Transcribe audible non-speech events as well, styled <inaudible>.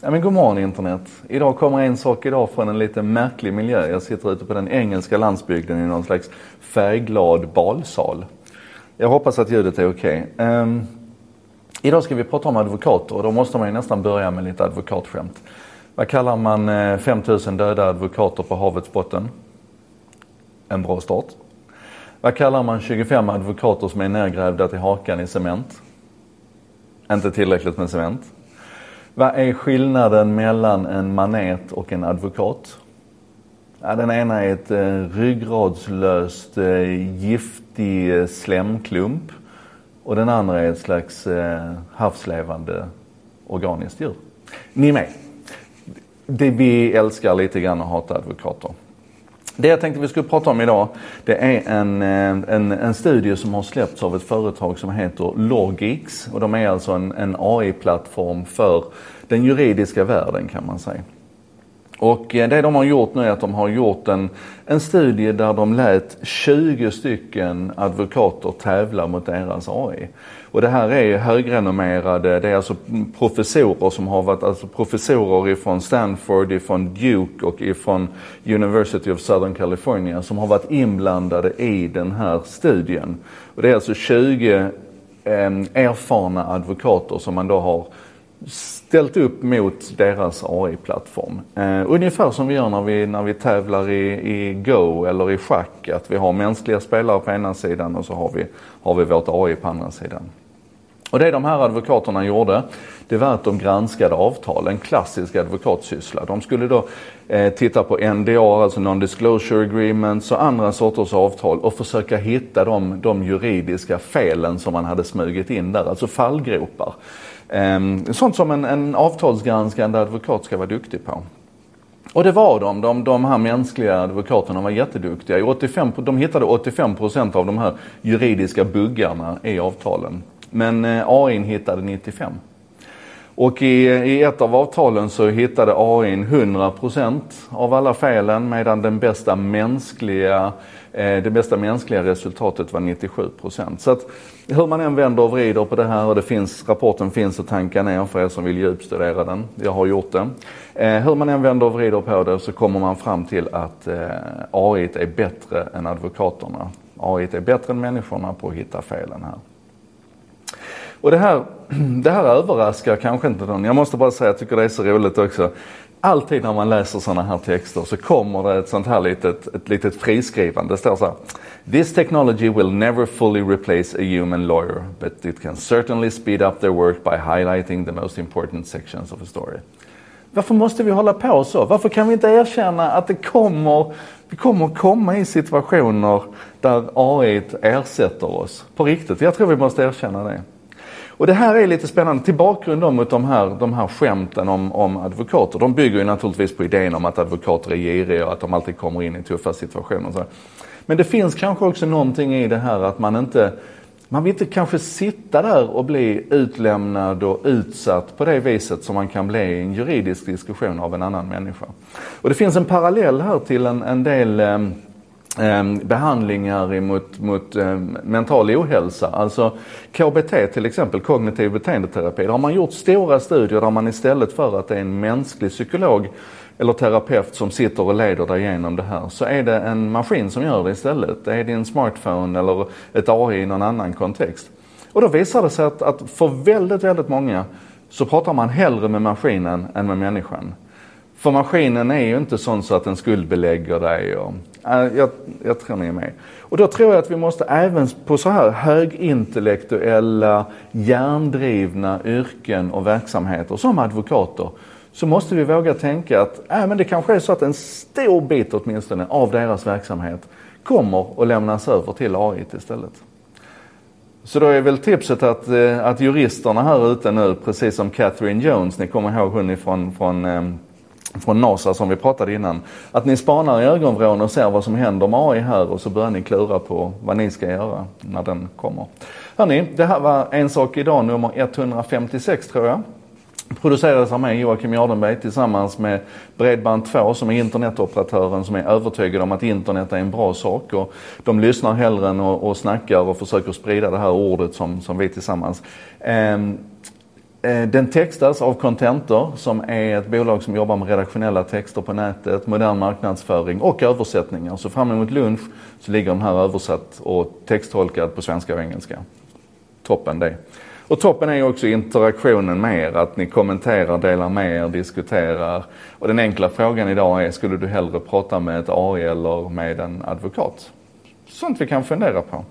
Ja, men god morgon internet. Idag kommer en sak idag från en lite märklig miljö. Jag sitter ute på den engelska landsbygden i någon slags färgglad balsal. Jag hoppas att ljudet är okej. Okay. Um, idag ska vi prata om advokater och då måste man ju nästan börja med lite advokatskämt. Vad kallar man eh, 5000 döda advokater på havets botten? En bra start. Vad kallar man 25 advokater som är nergrävda till hakan i cement? Inte tillräckligt med cement. Vad är skillnaden mellan en manet och en advokat? Ja, den ena är ett eh, ryggradslöst eh, giftig eh, slemklump och den andra är ett slags eh, havslevande organiskt djur. Ni är med? Det vi älskar lite grann att hata advokater. Det jag tänkte vi skulle prata om idag det är en, eh, en, en studie som har släppts av ett företag som heter Logix. Och de är alltså en, en AI-plattform för den juridiska världen kan man säga. Och eh, det de har gjort nu är att de har gjort en, en studie där de lät 20 stycken advokater tävla mot deras AI. Och det här är högrenommerade, det är alltså professorer som har varit, alltså professorer ifrån Stanford, ifrån Duke och ifrån University of Southern California som har varit inblandade i den här studien. Och det är alltså 20 eh, erfarna advokater som man då har ställt upp mot deras AI-plattform. Eh, ungefär som vi gör när vi, när vi tävlar i, i Go eller i schack. Att vi har mänskliga spelare på ena sidan och så har vi, har vi vårt AI på andra sidan. Och det de här advokaterna gjorde, det var att de granskade avtal, en klassisk advokatsyssla. De skulle då eh, titta på NDA, alltså Non-Disclosure Agreements och andra sorters avtal och försöka hitta de, de juridiska felen som man hade smugit in där, alltså fallgropar. Eh, sånt som en, en avtalsgranskande advokat ska vara duktig på. Och det var de. De, de här mänskliga advokaterna var jätteduktiga. 85, de hittade 85 av de här juridiska buggarna i avtalen. Men eh, AIn AI hittade 95. Och i, i ett av avtalen så hittade AI 100% av alla felen medan den bästa mänskliga, eh, det bästa mänskliga resultatet var 97%. Så att hur man än vänder och vrider på det här och det finns, rapporten finns att tanka ner för er som vill djupstudera den. Jag har gjort det. Eh, hur man än vänder och vrider på det så kommer man fram till att eh, AI är bättre än advokaterna. AI är bättre än människorna på att hitta felen här. Och det här, <clears throat> det här överraskar kanske inte någon. Jag måste bara säga, jag tycker det är så roligt också. Alltid när man läser sådana här texter så kommer det ett sånt här litet, ett litet friskrivande. Det står så här. This technology will never fully replace a human lawyer, but it can certainly speed up their work by highlighting the most important sections of a story. Varför måste vi hålla på så? Varför kan vi inte erkänna att det kommer, vi kommer komma i situationer där AI ersätter oss på riktigt? Jag tror vi måste erkänna det. Och det här är lite spännande. Till bakgrund då mot de här, de här skämten om, om advokater. De bygger ju naturligtvis på idén om att advokater är giriga och att de alltid kommer in i tuffa situationer. Så. Men det finns kanske också någonting i det här att man inte man vill inte kanske sitta där och bli utlämnad och utsatt på det viset som man kan bli i en juridisk diskussion av en annan människa. Och det finns en parallell här till en, en del eh, Ehm, behandlingar mot, mot eh, mental ohälsa. Alltså KBT till exempel, kognitiv beteendeterapi. Där har man gjort stora studier där man istället för att det är en mänsklig psykolog eller terapeut som sitter och leder dig igenom det här så är det en maskin som gör det istället. Det är din smartphone eller ett AI i någon annan kontext. Och då visar det sig att, att för väldigt, väldigt många så pratar man hellre med maskinen än med människan. För maskinen är ju inte sån så att den skuldbelägger dig. Och, äh, jag, jag tror ni är med. Och då tror jag att vi måste även på så här högintellektuella, hjärndrivna yrken och verksamheter som advokater så måste vi våga tänka att äh, men det kanske är så att en stor bit åtminstone av deras verksamhet kommer att lämnas över till AI istället. Så då är väl tipset att, eh, att juristerna här ute nu, precis som Catherine Jones, ni kommer ihåg hon ifrån från, eh, från NASA som vi pratade innan. Att ni spanar i ögonvrån och ser vad som händer med AI här och så börjar ni klura på vad ni ska göra när den kommer. Hörni, det här var En sak idag nummer 156 tror jag. Producerades av mig, Joakim Jardenberg, tillsammans med Bredband2 som är internetoperatören som är övertygad om att internet är en bra sak. Och de lyssnar hellre än och, och snackar och försöker sprida det här ordet som, som vi tillsammans. Eh, Eh, den textas av Contentor som är ett bolag som jobbar med redaktionella texter på nätet, modern marknadsföring och översättningar. Så fram emot lunch så ligger den här översatt och texttolkad på svenska och engelska. Toppen det. Och toppen är också interaktionen med er, att ni kommenterar, delar med er, diskuterar. Och den enkla frågan idag är, skulle du hellre prata med ett AI eller med en advokat? Sånt vi kan fundera på.